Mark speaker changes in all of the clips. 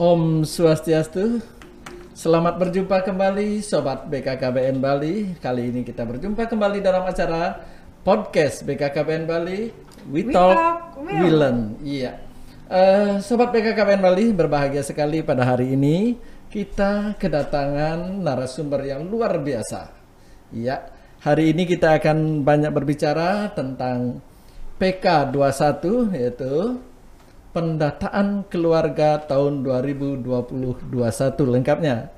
Speaker 1: Om Swastiastu. Selamat berjumpa kembali Sobat BKKBN Bali. Kali ini kita berjumpa kembali dalam acara podcast BKKBN Bali. We,
Speaker 2: We
Speaker 1: Talk,
Speaker 2: Talk,
Speaker 1: We Learn. Iya. Eh, Sobat BKKBN Bali berbahagia sekali pada hari ini kita kedatangan narasumber yang luar biasa. Iya. Hari ini kita akan banyak berbicara tentang PK21 yaitu pendataan keluarga tahun 2020-21 lengkapnya.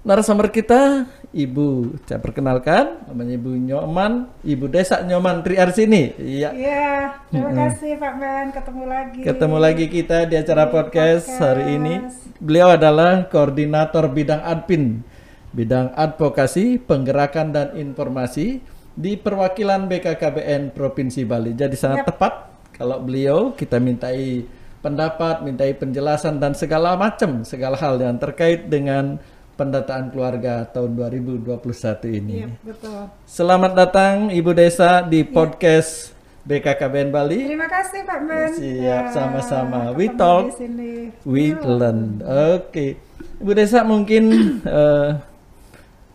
Speaker 1: Narasumber kita Ibu, saya perkenalkan namanya Ibu Nyoman, Ibu Desa Nyoman Triarsini. Iya.
Speaker 2: Iya, terima kasih Pak Ben, ketemu lagi.
Speaker 1: Ketemu lagi kita di acara
Speaker 2: Di
Speaker 1: podcast,
Speaker 2: podcast.
Speaker 1: hari ini. Beliau adalah koordinator bidang admin, bidang advokasi, penggerakan dan informasi di perwakilan BKKBN Provinsi Bali. Jadi sangat
Speaker 2: Yap.
Speaker 1: tepat kalau beliau kita mintai pendapat, mintai penjelasan dan segala macam, segala hal yang terkait dengan pendataan keluarga tahun 2021 ini.
Speaker 2: Iya, betul.
Speaker 1: Selamat datang Ibu Desa di podcast BKKBN Bali.
Speaker 2: Terima kasih Pak Ben.
Speaker 1: Siap,
Speaker 2: Ya,
Speaker 1: sama-sama. We
Speaker 2: ketemu
Speaker 1: talk. We learn. Oke, Ibu Desa mungkin eh,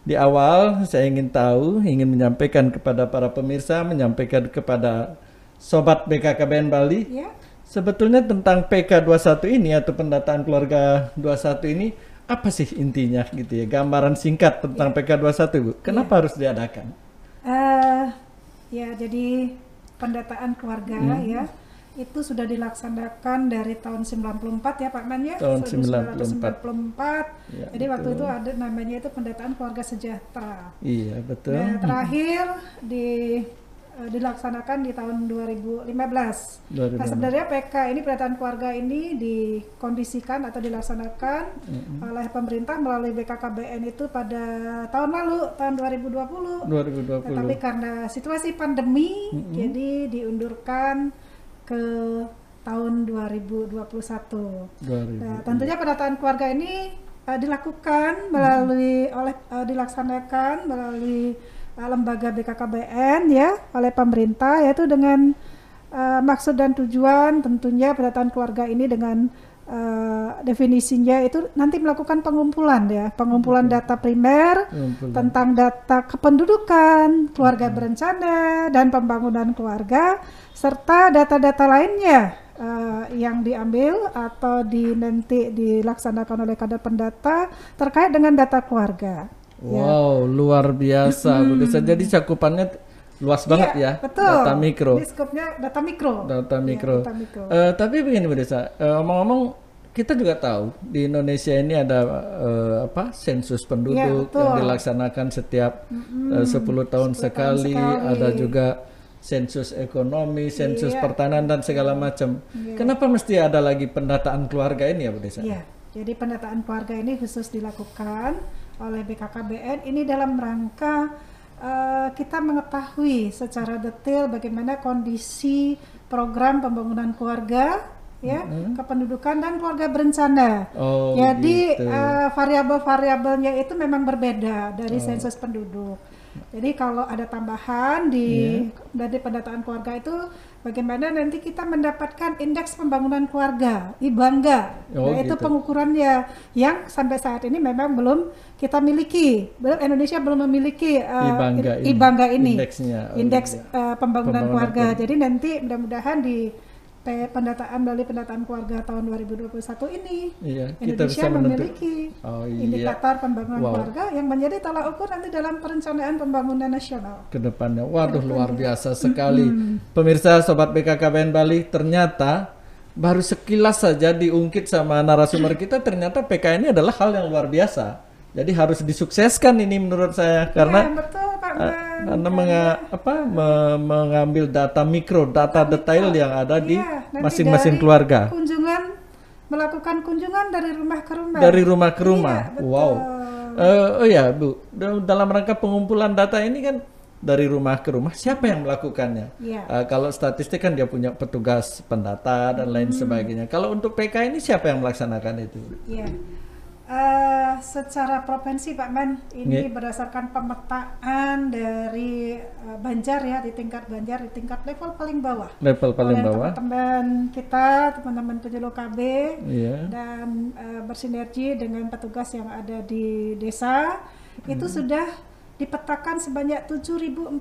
Speaker 1: di awal saya ingin tahu, ingin menyampaikan kepada para pemirsa, menyampaikan kepada sobat BKKBN Bali,
Speaker 2: Ya,
Speaker 1: sebetulnya tentang PK21 ini atau pendataan keluarga 21 ini apa sih intinya gitu ya? Gambaran singkat tentang PK21 Bu. Kenapa harus diadakan?
Speaker 2: eh, ya jadi pendataan keluarga
Speaker 1: Hmm.
Speaker 2: ya itu sudah dilaksanakan dari tahun 94 ya Pak Man ya.
Speaker 1: Tahun
Speaker 2: 1994.
Speaker 1: Ya,
Speaker 2: Jadi waktu
Speaker 1: betul.
Speaker 2: itu ada namanya itu pendataan keluarga sejahtera.
Speaker 1: Iya, betul.
Speaker 2: Nah, terakhir di eh, dilaksanakan di tahun 2015.
Speaker 1: 2015.
Speaker 2: Nah, sebenarnya PK ini pendataan keluarga ini dikondisikan atau dilaksanakan oleh pemerintah melalui BKKBN itu pada tahun lalu, tahun 2020.
Speaker 1: 2020.
Speaker 2: Tetapi karena situasi pandemi, jadi diundurkan ke tahun 2021.
Speaker 1: 2000.
Speaker 2: Nah, tentunya pendataan keluarga ini eh, dilakukan melalui oleh eh, dilaksanakan melalui lembaga BKKBN ya oleh pemerintah yaitu dengan eh, maksud dan tujuan tentunya pendataan keluarga ini dengan eh, definisinya itu nanti melakukan pengumpulan ya pengumpulan data primer
Speaker 1: Pengumpulan.
Speaker 2: tentang data kependudukan keluarga berencana dan pembangunan keluarga serta data-data lainnya eh, yang diambil atau di nanti dilaksanakan oleh kadar pendata terkait dengan data keluarga.
Speaker 1: Wow, luar biasa Bu Desa. Jadi cakupannya luas banget
Speaker 2: Iya,
Speaker 1: ya.
Speaker 2: Betul.
Speaker 1: Data mikro.
Speaker 2: Skopnya data mikro.
Speaker 1: Data
Speaker 2: Iya,
Speaker 1: mikro.
Speaker 2: data mikro.
Speaker 1: Eh, tapi begini Bu Desa, eh, omong-omong kita juga tahu di Indonesia ini ada eh, apa sensus penduduk
Speaker 2: Iya, betul.
Speaker 1: yang dilaksanakan setiap eh, 10 tahun
Speaker 2: 10 tahun
Speaker 1: sekali,
Speaker 2: sekali.
Speaker 1: ada juga sensus ekonomi, sensus
Speaker 2: Iya.
Speaker 1: pertanian dan segala macam. Kenapa mesti ada lagi pendataan keluarga ini ya Bu Desa?
Speaker 2: Iya, jadi pendataan keluarga ini khusus dilakukan oleh BKKBN ini dalam rangka eh, kita mengetahui secara detail bagaimana kondisi program pembangunan keluarga ya, kependudukan dan keluarga berencana.
Speaker 1: Oh,
Speaker 2: Jadi
Speaker 1: gitu.
Speaker 2: eh, variabel-variabelnya itu memang berbeda dari sensus penduduk. Jadi kalau ada tambahan di dari pendataan keluarga itu bagaimana nanti kita mendapatkan indeks pembangunan keluarga IBANGA.
Speaker 1: Oh,
Speaker 2: nah, itu
Speaker 1: gitu.
Speaker 2: pengukurannya yang sampai saat ini memang belum kita miliki. Belum Indonesia belum memiliki eh,
Speaker 1: IBANGA ini.
Speaker 2: Ini.
Speaker 1: Indeksnya. Oh,
Speaker 2: Indeks
Speaker 1: iya.
Speaker 2: eh, pembangunan,
Speaker 1: Pembangunan
Speaker 2: keluarga.
Speaker 1: keluarga.
Speaker 2: Jadi nanti mudah-mudahan di pendataan melalui pendataan keluarga tahun 2021 ini
Speaker 1: Iya, kita
Speaker 2: Indonesia memiliki
Speaker 1: Oh, iya.
Speaker 2: indikator pembangunan
Speaker 1: Wow.
Speaker 2: keluarga yang menjadi tolak ukur nanti dalam perencanaan pembangunan nasional.
Speaker 1: ke depannya. Waduh luar biasa sekali. Pemirsa sobat BKKBN Bali, ternyata baru sekilas saja diungkit sama narasumber kita ternyata PK ini adalah hal yang luar biasa. Jadi harus disukseskan ini menurut saya karena
Speaker 2: ya, betul Pak
Speaker 1: eh, karena menga- apa me- mengambil data mikro, data detail yang ada di
Speaker 2: Iya, nanti
Speaker 1: masing-masing keluarga.
Speaker 2: Kunjungan melakukan kunjungan dari rumah ke rumah.
Speaker 1: Dari rumah ke rumah.
Speaker 2: Iya, betul.
Speaker 1: wow. Eh, oh ya, Bu. Dal- Dalam rangka pengumpulan data ini kan dari rumah ke rumah, siapa yang melakukannya?
Speaker 2: Iya.
Speaker 1: Eh, kalau statistik kan dia punya petugas pendata dan lain
Speaker 2: Hmm.
Speaker 1: sebagainya. Kalau untuk PK ini siapa yang melaksanakan itu?
Speaker 2: Iya. Eh, secara provinsi Pak Man, ini
Speaker 1: Nggih.
Speaker 2: berdasarkan pemetaan dari eh, Banjar ya di tingkat Banjar di tingkat level paling bawah.
Speaker 1: Level paling
Speaker 2: Oleh
Speaker 1: bawah.
Speaker 2: Teman-teman kita, teman-teman penyuluh KB
Speaker 1: Iya.
Speaker 2: dan eh, bersinergi dengan petugas yang ada di desa itu sudah dipetakan sebanyak 7.446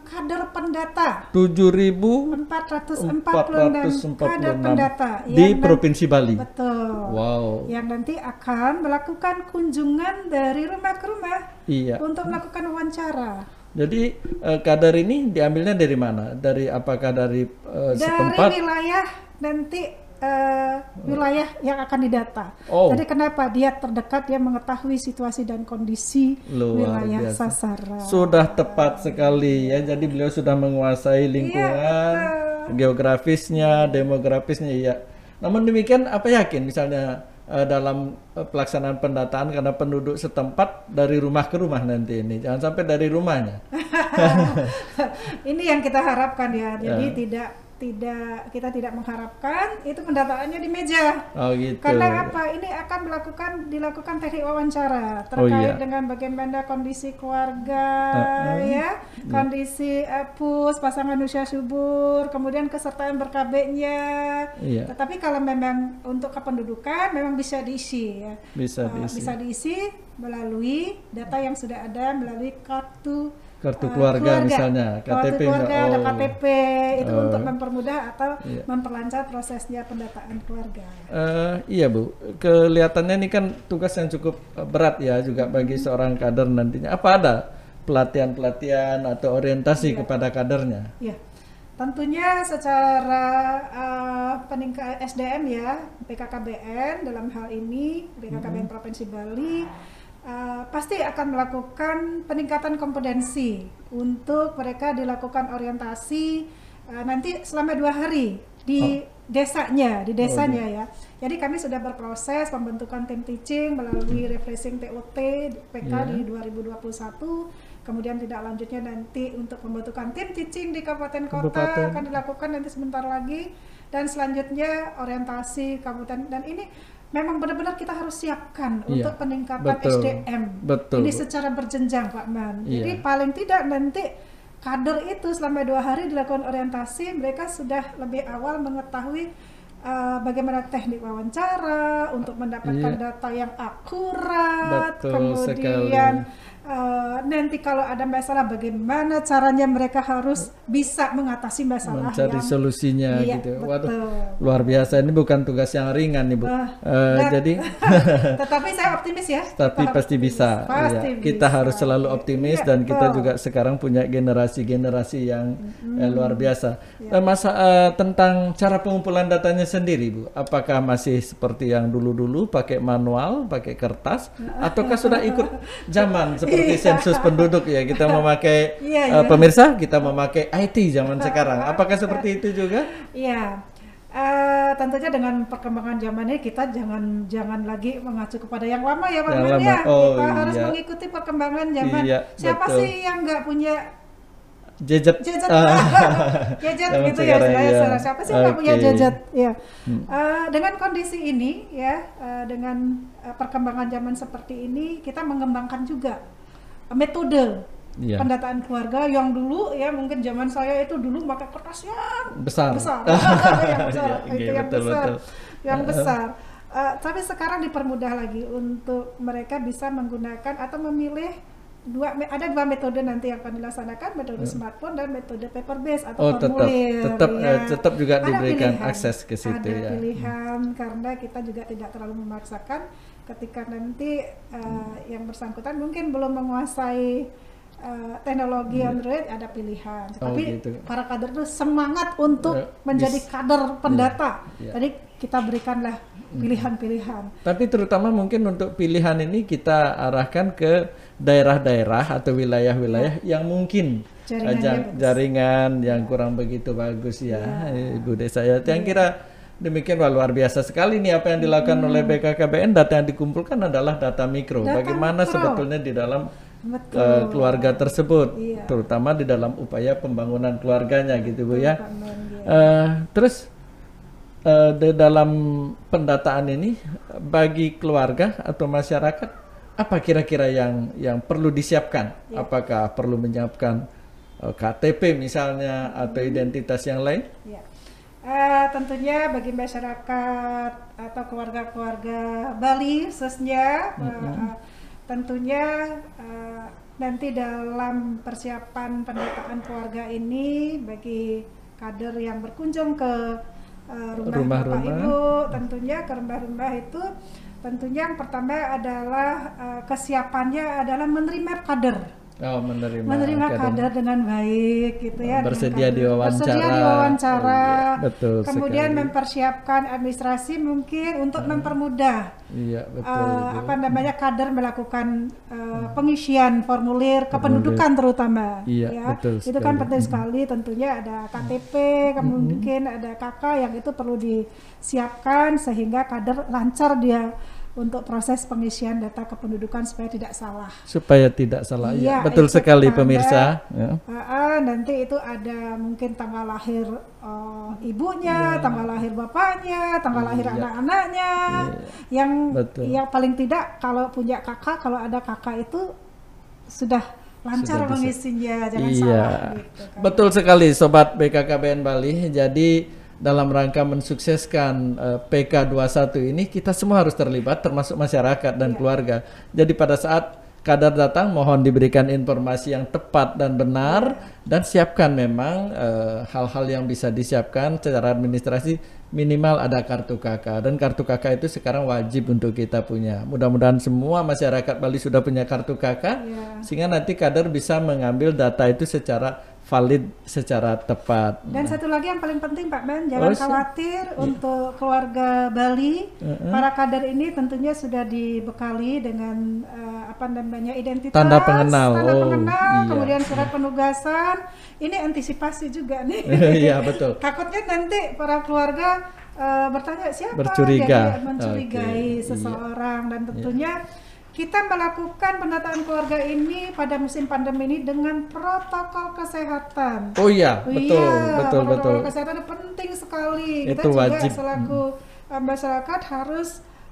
Speaker 2: kader pendata.
Speaker 1: 7.446
Speaker 2: 446 kader pendata
Speaker 1: di
Speaker 2: yang nan-
Speaker 1: Provinsi Bali.
Speaker 2: Betul.
Speaker 1: Wow.
Speaker 2: Yang nanti akan melakukan kunjungan dari rumah ke rumah
Speaker 1: Iya.
Speaker 2: untuk melakukan wawancara.
Speaker 1: Jadi eh, kader ini diambilnya dari mana? Dari apakah dari eh,
Speaker 2: Dari
Speaker 1: setempat?
Speaker 2: wilayah nanti eh, wilayah yang akan didata.
Speaker 1: Oh.
Speaker 2: Jadi kenapa dia terdekat dia mengetahui situasi dan kondisi
Speaker 1: Luar
Speaker 2: wilayah
Speaker 1: biasa.
Speaker 2: sasaran.
Speaker 1: Sudah tepat sekali ya. Jadi beliau sudah menguasai lingkungan, geografisnya, demografisnya ya. Namun demikian apa yakin misalnya eh, dalam eh, pelaksanaan pendataan karena penduduk setempat dari rumah ke rumah nanti ini. Jangan sampai dari rumahnya.
Speaker 2: Ini yang kita harapkan ya. Jadi
Speaker 1: Ya.
Speaker 2: tidak tidak kita tidak mengharapkan itu pendataannya di meja.
Speaker 1: Oh gitu.
Speaker 2: Karena apa? Ini akan melakukan dilakukan teknik wawancara
Speaker 1: Oh,
Speaker 2: terkait
Speaker 1: iya.
Speaker 2: dengan bagaimana kondisi keluarga
Speaker 1: Uh-uh.
Speaker 2: ya, kondisi eh, pus pasangan usia subur, kemudian kesertaan berkabeknya.
Speaker 1: Iya.
Speaker 2: Tetapi kalau memang untuk kependudukan memang bisa diisi ya.
Speaker 1: Bisa
Speaker 2: Eh,
Speaker 1: diisi.
Speaker 2: bisa diisi melalui data yang sudah ada melalui kartu
Speaker 1: Kartu
Speaker 2: eh,
Speaker 1: keluarga misalnya,
Speaker 2: kartu
Speaker 1: KTP
Speaker 2: keluarga
Speaker 1: enggak?
Speaker 2: ada
Speaker 1: Oh.
Speaker 2: KTP itu
Speaker 1: Oh.
Speaker 2: untuk mempermudah atau
Speaker 1: Iya.
Speaker 2: memperlancar prosesnya pendataan keluarga.
Speaker 1: Eh, iya Bu, kelihatannya ini kan tugas yang cukup berat ya juga bagi seorang kader nantinya. Apa ada pelatihan-pelatihan atau orientasi kepada kadernya?
Speaker 2: Ya, tentunya secara uh, peningkat SDM ya, BKKBN dalam hal ini BKKBN Provinsi Bali uh, pasti akan melakukan peningkatan kompetensi untuk mereka dilakukan orientasi uh, nanti selama dua hari di desanya, di desanya ya. Jadi kami sudah berproses pembentukan tim teaching melalui refreshing TOT PK
Speaker 1: Iya.
Speaker 2: di 2021 kemudian tidak lanjutnya nanti untuk pembentukan tim teaching di kabupaten kota
Speaker 1: Kabupaten.
Speaker 2: akan dilakukan nanti sebentar lagi dan selanjutnya orientasi kabupaten dan ini memang benar-benar kita harus siapkan
Speaker 1: Iya,
Speaker 2: untuk peningkatan
Speaker 1: betul,
Speaker 2: SDM
Speaker 1: betul,
Speaker 2: ini secara berjenjang Pak Man jadi
Speaker 1: Iya.
Speaker 2: paling tidak nanti kader itu selama dua hari dilakukan orientasi mereka sudah lebih awal mengetahui uh, bagaimana teknik wawancara untuk mendapatkan
Speaker 1: Iya.
Speaker 2: data yang akurat
Speaker 1: Betul
Speaker 2: kemudian
Speaker 1: sekali.
Speaker 2: Uh, nanti kalau ada masalah bagaimana caranya mereka harus bisa mengatasi masalah
Speaker 1: Mencari
Speaker 2: yang
Speaker 1: solusinya
Speaker 2: Iya,
Speaker 1: gitu.
Speaker 2: betul.
Speaker 1: Waduh, luar biasa. Ini bukan tugas yang ringan nih Bu. Eh,
Speaker 2: dan-
Speaker 1: jadi
Speaker 2: tetapi saya optimis ya
Speaker 1: tapi
Speaker 2: Kita
Speaker 1: pasti
Speaker 2: optimis.
Speaker 1: bisa.
Speaker 2: Pasti
Speaker 1: Iya. Kita
Speaker 2: bisa.
Speaker 1: harus selalu optimis
Speaker 2: Iya,
Speaker 1: dan kita
Speaker 2: betul.
Speaker 1: juga sekarang punya generasi-generasi yang eh, luar biasa. Eh, masa eh, tentang cara pengumpulan datanya sendiri, Bu. Apakah masih seperti yang dulu-dulu pakai manual, pakai kertas ataukah sudah ikut zaman seperti sensus penduduk ya? Kita memakai
Speaker 2: Iya,
Speaker 1: eh,
Speaker 2: iya.
Speaker 1: pemirsa, kita memakai IT zaman sekarang. Apakah seperti itu juga?
Speaker 2: Iya, Eh, tentunya dengan perkembangan zaman ini kita jangan jangan lagi mengacu kepada yang lama ya Pak Man ya.
Speaker 1: Oh,
Speaker 2: kita harus
Speaker 1: iya.
Speaker 2: mengikuti perkembangan zaman.
Speaker 1: Iya,
Speaker 2: Siapa
Speaker 1: betul.
Speaker 2: sih yang nggak punya
Speaker 1: Gadget.
Speaker 2: gadget?
Speaker 1: Ah.
Speaker 2: gitu ya istilahnya.
Speaker 1: iya.
Speaker 2: Siapa sih yang nggak punya gadget? Ya.
Speaker 1: Hmm.
Speaker 2: Eh, dengan kondisi ini ya, eh, dengan perkembangan zaman seperti ini kita mengembangkan juga metode
Speaker 1: Iya.
Speaker 2: pendataan keluarga yang dulu ya mungkin zaman saya itu dulu pakai kertas yang
Speaker 1: Besar.
Speaker 2: besar yang besar
Speaker 1: Iya,
Speaker 2: itu
Speaker 1: iya,
Speaker 2: yang
Speaker 1: betul,
Speaker 2: besar
Speaker 1: betul.
Speaker 2: yang besar Eh, tapi sekarang dipermudah lagi untuk mereka bisa menggunakan atau memilih dua ada dua metode nanti yang akan dilaksanakan metode smartphone dan metode paper based atau
Speaker 1: Oh,
Speaker 2: formulir
Speaker 1: tetap
Speaker 2: ya.
Speaker 1: eh, tetap juga
Speaker 2: Ada
Speaker 1: diberikan
Speaker 2: pilihan.
Speaker 1: akses ke situ
Speaker 2: ada
Speaker 1: ya.
Speaker 2: pilihan karena kita juga tidak terlalu memaksakan ketika nanti eh, yang bersangkutan mungkin belum menguasai eh, teknologi Android ada pilihan.
Speaker 1: Hmm. Oh,
Speaker 2: Tapi
Speaker 1: gitu.
Speaker 2: para kader itu semangat untuk
Speaker 1: Eh,
Speaker 2: menjadi
Speaker 1: bis-
Speaker 2: kader pendata.
Speaker 1: Iya.
Speaker 2: Jadi kita berikanlah pilihan-pilihan.
Speaker 1: Tapi terutama mungkin untuk pilihan ini kita arahkan ke daerah-daerah atau wilayah-wilayah yang mungkin eh,
Speaker 2: bagus.
Speaker 1: jaringan yang kurang begitu bagus ya, Ibu Desa ya. Yang kira demikian wah, luar biasa sekali nih apa yang dilakukan oleh BKKBN. Data yang dikumpulkan adalah data mikro.
Speaker 2: Data
Speaker 1: Bagaimana
Speaker 2: mikro.
Speaker 1: sebetulnya di dalam
Speaker 2: Betul.
Speaker 1: eh, keluarga tersebut,
Speaker 2: Iya.
Speaker 1: terutama di dalam upaya pembangunan keluarganya gitu Bu ya.
Speaker 2: Ya.
Speaker 1: Eh, terus eh, di dalam pendataan ini bagi keluarga atau masyarakat apa kira-kira yang yang perlu disiapkan? Apakah perlu menyiapkan eh, KTP misalnya atau identitas yang lain?
Speaker 2: Ya. Eh, tentunya bagi masyarakat atau keluarga-keluarga Bali khususnya eh, tentunya eh, nanti dalam persiapan pendataan keluarga ini bagi kader yang berkunjung ke eh, rumah Bapak
Speaker 1: Rumah-rumah.
Speaker 2: Ibu tentunya ke rumah-rumah itu tentunya yang pertama adalah eh, kesiapannya adalah menerima kader
Speaker 1: Oh, menerima,
Speaker 2: menerima
Speaker 1: kader.
Speaker 2: dengan baik gitu ya
Speaker 1: Bersedia diwawancara.
Speaker 2: bersedia diwawancara
Speaker 1: Oh, iya, betul
Speaker 2: kemudian
Speaker 1: sekali.
Speaker 2: mempersiapkan administrasi mungkin untuk mempermudah
Speaker 1: Iya, betul.
Speaker 2: eh,
Speaker 1: Bu.
Speaker 2: apa namanya kader melakukan eh, pengisian formulir kependudukan terutama
Speaker 1: Iya,
Speaker 2: ya
Speaker 1: betul
Speaker 2: itu kan
Speaker 1: sekali. Hmm.
Speaker 2: penting sekali tentunya ada KTP mungkin ada KK yang itu perlu disiapkan sehingga kader lancar dia untuk proses pengisian data kependudukan supaya tidak salah
Speaker 1: Supaya tidak salah. Iya,
Speaker 2: Iya,
Speaker 1: betul sekali
Speaker 2: tanda-
Speaker 1: pemirsa. Ya.
Speaker 2: Ah, nanti itu ada mungkin tanggal lahir eh, ibunya, tanggal lahir bapaknya, tanggal lahir
Speaker 1: Iya.
Speaker 2: anak-anaknya. Yang
Speaker 1: Betul.
Speaker 2: yang paling tidak kalau punya kakak, kalau ada kakak itu sudah lancar mengisinya, jangan
Speaker 1: Iya,
Speaker 2: salah gitu kan.
Speaker 1: betul sekali Sobat BKKBN Bali. Jadi dalam rangka mensukseskan eh, PK21 ini kita semua harus terlibat termasuk masyarakat dan keluarga. Jadi pada saat kadar datang mohon diberikan informasi yang tepat dan benar dan siapkan memang eh, hal-hal yang bisa disiapkan secara administrasi minimal ada kartu KK dan kartu KK itu sekarang wajib untuk kita punya. Mudah-mudahan semua masyarakat Bali sudah punya kartu KK
Speaker 2: Iya.
Speaker 1: sehingga nanti kader bisa mengambil data itu secara valid secara tepat.
Speaker 2: Dan satu lagi yang paling penting Pak Men, jangan
Speaker 1: Oh,
Speaker 2: khawatir untuk keluarga Bali. Para kader ini tentunya sudah dibekali dengan eh, apa namanya identitas,
Speaker 1: Tanda pengenal.
Speaker 2: tanda
Speaker 1: Oh,
Speaker 2: pengenal,
Speaker 1: iya.
Speaker 2: kemudian surat penugasan. Ini antisipasi juga nih.
Speaker 1: Iya betul.
Speaker 2: Takutnya nanti para keluarga eh, bertanya siapa
Speaker 1: Bercuriga.
Speaker 2: jadi mencurigai
Speaker 1: Oke, iya.
Speaker 2: seseorang dan tentunya kita melakukan pendataan keluarga ini pada musim pandemi ini dengan protokol kesehatan.
Speaker 1: Oh iya,
Speaker 2: Oh
Speaker 1: betul,
Speaker 2: iya,
Speaker 1: betul, betul.
Speaker 2: protokol kesehatan itu penting sekali.
Speaker 1: Itu
Speaker 2: Kita juga
Speaker 1: wajib.
Speaker 2: selaku uh, masyarakat harus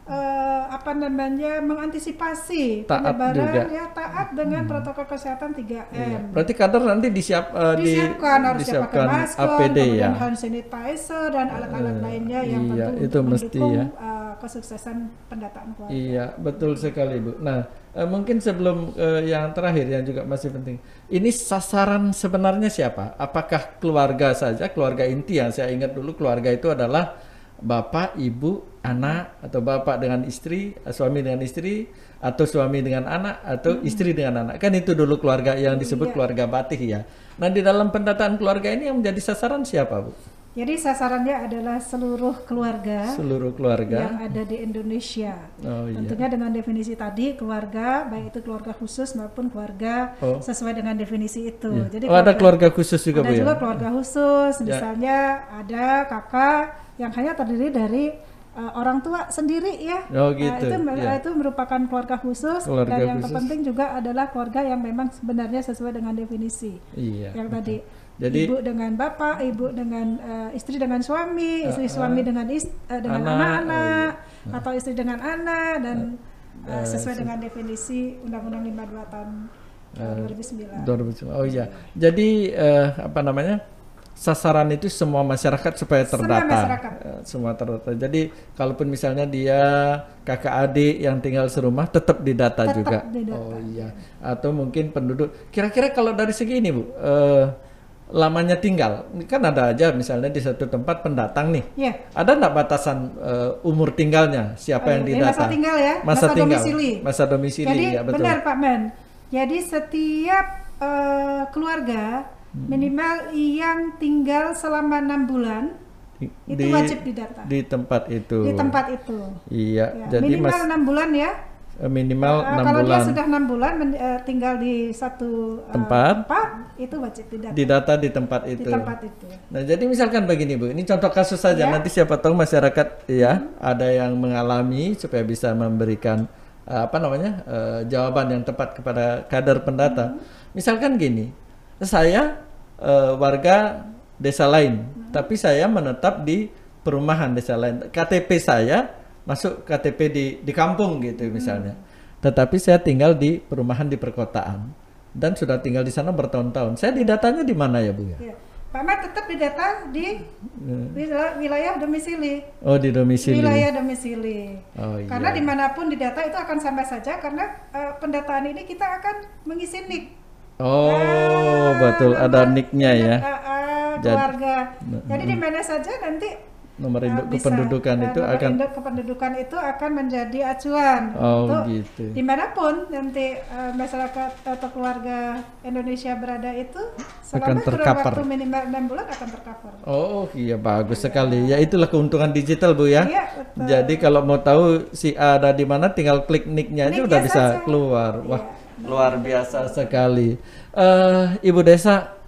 Speaker 2: uh, apa namanya mengantisipasi
Speaker 1: Taat
Speaker 2: penyebaran
Speaker 1: juga. Hmm.
Speaker 2: ya taat dengan protokol kesehatan 3M.
Speaker 1: Iya. Berarti kader nanti disiap di-
Speaker 2: Disiapkan harus siap pakai
Speaker 1: disiapkan
Speaker 2: masker,
Speaker 1: APD ya.
Speaker 2: hand sanitizer dan alat-alat lainnya yang
Speaker 1: iya,
Speaker 2: tentu
Speaker 1: itu mesti ya.
Speaker 2: uh, kesuksesan pendataan keluarga.
Speaker 1: Iya, betul sekali Bu. Nah, eh, mungkin sebelum eh, yang terakhir yang juga masih penting, ini sasaran sebenarnya siapa? Apakah keluarga saja, keluarga inti yang saya ingat dulu keluarga itu adalah bapak, ibu, anak, atau bapak dengan istri, suami dengan istri, atau suami dengan anak, atau istri dengan anak. Kan itu dulu keluarga yang disebut
Speaker 2: Iya.
Speaker 1: keluarga batih ya. Nah, di dalam pendataan keluarga ini yang menjadi sasaran siapa Bu?
Speaker 2: Jadi sasarannya adalah seluruh keluarga
Speaker 1: Seluruh
Speaker 2: yang
Speaker 1: keluarga.
Speaker 2: ada di Indonesia.
Speaker 1: Oh iya.
Speaker 2: Tentunya dengan definisi tadi keluarga baik itu keluarga khusus maupun keluarga
Speaker 1: Oh.
Speaker 2: sesuai dengan definisi itu.
Speaker 1: Iya.
Speaker 2: Jadi
Speaker 1: oh, ada keluarga khusus juga
Speaker 2: ada
Speaker 1: Bu ya?
Speaker 2: juga keluarga khusus,
Speaker 1: Ya.
Speaker 2: misalnya ada kakak yang hanya terdiri dari uh, orang tua sendiri ya.
Speaker 1: Oh,
Speaker 2: Nah,
Speaker 1: gitu,
Speaker 2: itu,
Speaker 1: ya.
Speaker 2: itu merupakan keluarga khusus
Speaker 1: Keluarga
Speaker 2: dan yang
Speaker 1: khusus.
Speaker 2: terpenting juga adalah keluarga yang memang sebenarnya sesuai dengan definisi
Speaker 1: Iya.
Speaker 2: yang tadi.
Speaker 1: Jadi-
Speaker 2: ibu dengan bapak, ibu dengan uh, istri dengan suami, istri
Speaker 1: Uh, uh.
Speaker 2: suami dengan is, uh, dengan
Speaker 1: Anak,
Speaker 2: anak-anak,
Speaker 1: oh
Speaker 2: atau istri dengan anak dan uh, sesuai dengan definisi Undang-Undang 52 tahun uh, 2009.
Speaker 1: 2009. Oh iya. Jadi eh, apa namanya? Sasaran itu semua masyarakat supaya
Speaker 2: Semua
Speaker 1: terdata.
Speaker 2: masyarakat.
Speaker 1: Eh, semua terdata. Jadi kalaupun misalnya dia kakak adik yang tinggal serumah tetap didata
Speaker 2: Tetap
Speaker 1: juga.
Speaker 2: didata,
Speaker 1: Oh iya. Atau mungkin penduduk. Kira-kira kalau dari segi ini, Bu, eh, lamanya tinggal. Kan ada aja misalnya di satu tempat pendatang nih.
Speaker 2: Ya.
Speaker 1: Ada enggak batasan eh, umur tinggalnya? Siapa yang
Speaker 2: Aduh, ini
Speaker 1: didata?
Speaker 2: masa tinggal ya,
Speaker 1: Masa,
Speaker 2: masa
Speaker 1: tinggal.
Speaker 2: domisili.
Speaker 1: Masa domisili
Speaker 2: Jadi
Speaker 1: ya betul.
Speaker 2: benar Pak Men. Jadi setiap eh, keluarga. Minimal yang tinggal selama enam bulan
Speaker 1: Di-
Speaker 2: itu
Speaker 1: di-
Speaker 2: wajib didata
Speaker 1: di tempat itu.
Speaker 2: di tempat itu.
Speaker 1: Iya,
Speaker 2: Ya,
Speaker 1: jadi
Speaker 2: minimal enam bulan ya.
Speaker 1: eh, minimal
Speaker 2: Eh,
Speaker 1: enam
Speaker 2: kalau
Speaker 1: bulan
Speaker 2: dia sudah enam bulan men- eh, tinggal di satu eh,
Speaker 1: Tempat.
Speaker 2: itu wajib didata
Speaker 1: didata di tempat
Speaker 2: di
Speaker 1: itu.
Speaker 2: tempat itu.
Speaker 1: Nah, jadi misalkan begini Bu, ini contoh kasus saja.
Speaker 2: Ya.
Speaker 1: Nanti siapa tahu masyarakat ya ada yang mengalami supaya bisa memberikan eh, apa namanya eh, jawaban yang tepat kepada kader pendata. Misalkan gini, saya eh, warga desa lain, tapi saya menetap di perumahan desa lain. KTP saya masuk KTP di di kampung gitu misalnya. Tetapi saya tinggal di perumahan di perkotaan dan sudah tinggal di sana bertahun-tahun. Saya di datanya di mana ya Bu ya?
Speaker 2: Ya. Pak Ahmad tetap didata di wilayah, domisili.
Speaker 1: Oh di domisili.
Speaker 2: Wilayah domisili.
Speaker 1: Oh iya.
Speaker 2: Karena di mana pun didata itu akan sama saja karena eh, pendataan ini kita akan mengisi nik.
Speaker 1: Oh
Speaker 2: Ah,
Speaker 1: betul ada nicknya ya. Jadi-
Speaker 2: keluarga. Jadi di mana saja nanti
Speaker 1: Nomor induk
Speaker 2: bisa.
Speaker 1: kependudukan itu
Speaker 2: nomor
Speaker 1: akan.
Speaker 2: induk kependudukan itu akan menjadi acuan
Speaker 1: Oh
Speaker 2: untuk
Speaker 1: gitu.
Speaker 2: di mana pun nanti eh, masyarakat atau keluarga Indonesia berada itu
Speaker 1: Akan
Speaker 2: selama
Speaker 1: tercover.
Speaker 2: waktu minimal enam bulan akan tercover.
Speaker 1: Oh iya bagus sekali. Ya itulah keuntungan digital Bu ya.
Speaker 2: Iya, betul.
Speaker 1: Jadi kalau mau tahu si A ada di mana tinggal klik nicknya aja udah bisa
Speaker 2: saja.
Speaker 1: keluar. Wah,
Speaker 2: Iya.
Speaker 1: Luar biasa sekali. Eh Ibu Desa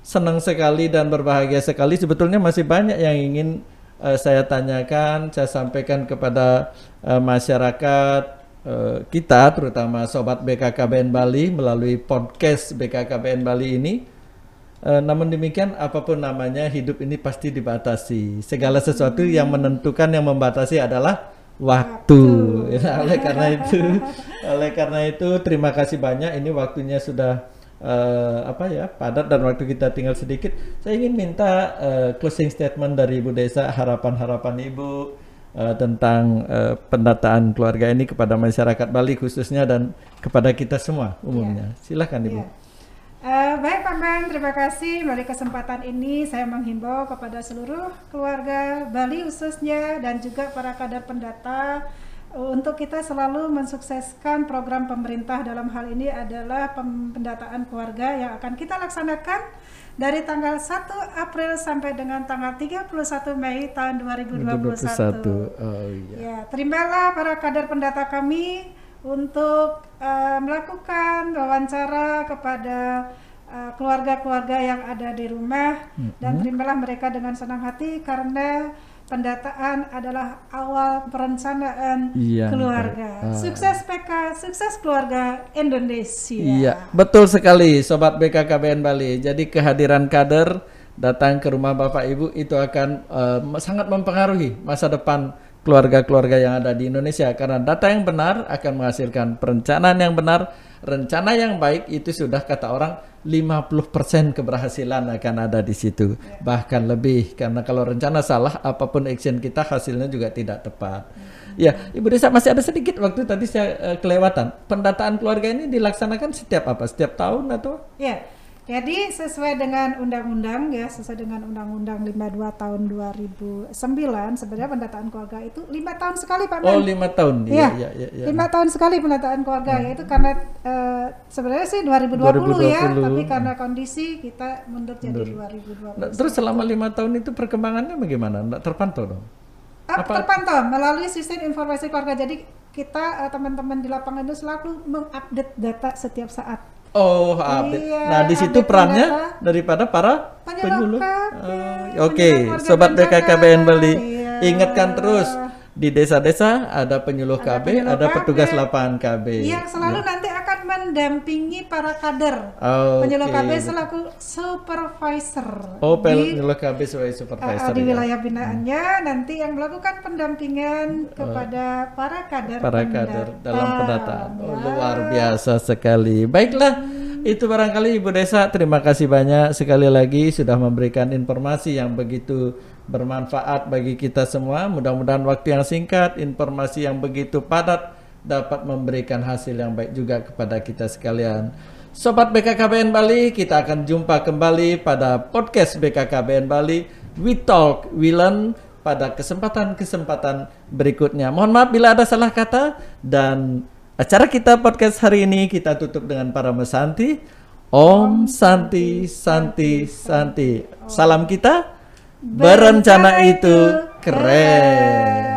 Speaker 1: senang sekali dan berbahagia sekali. Sebetulnya masih banyak yang ingin eh, saya tanyakan, saya sampaikan kepada eh, masyarakat eh, kita terutama sobat BKKBN Bali melalui podcast BKKBN Bali ini. Eh, namun demikian apa pun namanya hidup ini pasti dibatasi. Segala sesuatu yang menentukan yang membatasi adalah waktu. Ya, oleh karena itu, oleh karena itu terima kasih banyak. Ini waktunya sudah eh, apa ya padat dan waktu kita tinggal sedikit. Saya ingin minta eh, closing statement dari Ibu Desa harapan-harapan Ibu eh, tentang eh, pendataan keluarga ini kepada masyarakat Bali khususnya dan kepada kita semua umumnya. Silakan Ibu.
Speaker 2: Iya. Eh, baik Pak Man, terima kasih. Melalui kesempatan ini saya menghimbau kepada seluruh keluarga Bali khususnya dan juga para kader pendata eh, untuk kita selalu mensukseskan program pemerintah dalam hal ini adalah pendataan keluarga yang akan kita laksanakan dari tanggal 1 April sampai dengan tanggal 31 Mei tahun 2021.
Speaker 1: 2021. Oh iya.
Speaker 2: Ya, terimalah para kader pendata kami untuk eh, melakukan wawancara kepada eh, keluarga-keluarga yang ada di rumah dan terimalah mereka dengan senang hati karena pendataan adalah awal perencanaan
Speaker 1: Iya,
Speaker 2: keluarga.
Speaker 1: Ah.
Speaker 2: Sukses PK, sukses keluarga Indonesia.
Speaker 1: Iya, betul sekali Sobat BKKBN Bali. Jadi kehadiran kader datang ke rumah Bapak Ibu itu akan eh, sangat mempengaruhi masa depan keluarga-keluarga yang ada di Indonesia karena data yang benar akan menghasilkan perencanaan yang benar, rencana yang baik itu sudah kata orang 50% keberhasilan akan ada di situ. Bahkan lebih karena kalau rencana salah apa pun action kita hasilnya juga tidak tepat. Ya, Ibu Desa masih ada sedikit waktu tadi saya eh, kelewatan. Pendataan keluarga ini dilaksanakan setiap apa? Setiap tahun atau?
Speaker 2: Ya, jadi sesuai dengan undang-undang ya, sesuai dengan undang-undang 52 tahun 2009 sebenarnya pendataan keluarga itu lima tahun sekali Pak
Speaker 1: Oh,
Speaker 2: Men.
Speaker 1: lima tahun.
Speaker 2: Iya,
Speaker 1: Iya, iya, iya.
Speaker 2: lima tahun sekali pendataan keluarga yaitu karena eh, sebenarnya sih 2020, ya,
Speaker 1: 2020.
Speaker 2: tapi karena kondisi kita mundur jadi 2020.
Speaker 1: Nah, terus selama lima tahun itu perkembangannya bagaimana? Nggak terpantau dong?
Speaker 2: Ah,
Speaker 1: apa-
Speaker 2: terpantau melalui sistem informasi keluarga. Jadi kita eh, teman-teman di lapangan itu selalu mengupdate data setiap saat.
Speaker 1: Oh, update.
Speaker 2: Iya,
Speaker 1: nah, di situ perannya daripada para
Speaker 2: Penyuluh. KB,
Speaker 1: Oh, Oke,
Speaker 2: keluarga
Speaker 1: sobat. BKKBN Bali,
Speaker 2: Iya.
Speaker 1: ingatkan terus di desa-desa ada penyuluh
Speaker 2: Ada
Speaker 1: KB,
Speaker 2: penyuluh
Speaker 1: ada
Speaker 2: KB.
Speaker 1: petugas lapangan KB.
Speaker 2: Yang selalu nanti akan mendampingi para kader.
Speaker 1: Oke.
Speaker 2: Penyuluh KB selaku supervisor.
Speaker 1: Oh, penyuluh KB sebagai
Speaker 2: uh,
Speaker 1: supervisor
Speaker 2: di
Speaker 1: ya.
Speaker 2: wilayah binaannya nanti yang melakukan pendampingan kepada para kader
Speaker 1: Oh. para
Speaker 2: pendata.
Speaker 1: kader dalam pendataan. Oh,
Speaker 2: Ya.
Speaker 1: luar biasa sekali. Baiklah, itu barangkali Ibu Desa terima kasih banyak sekali lagi sudah memberikan informasi yang begitu bermanfaat bagi kita semua. Mudah-mudahan waktu yang singkat, informasi yang begitu padat dapat memberikan hasil yang baik juga kepada kita sekalian. Sobat BKKBN Bali, kita akan jumpa kembali pada podcast BKKBN Bali. We Talk, We Learn pada kesempatan-kesempatan berikutnya. Mohon maaf bila ada salah kata dan acara kita podcast hari ini kita tutup dengan para mesanti. Om Santi Santi Santi. Salam kita berencana itu keren.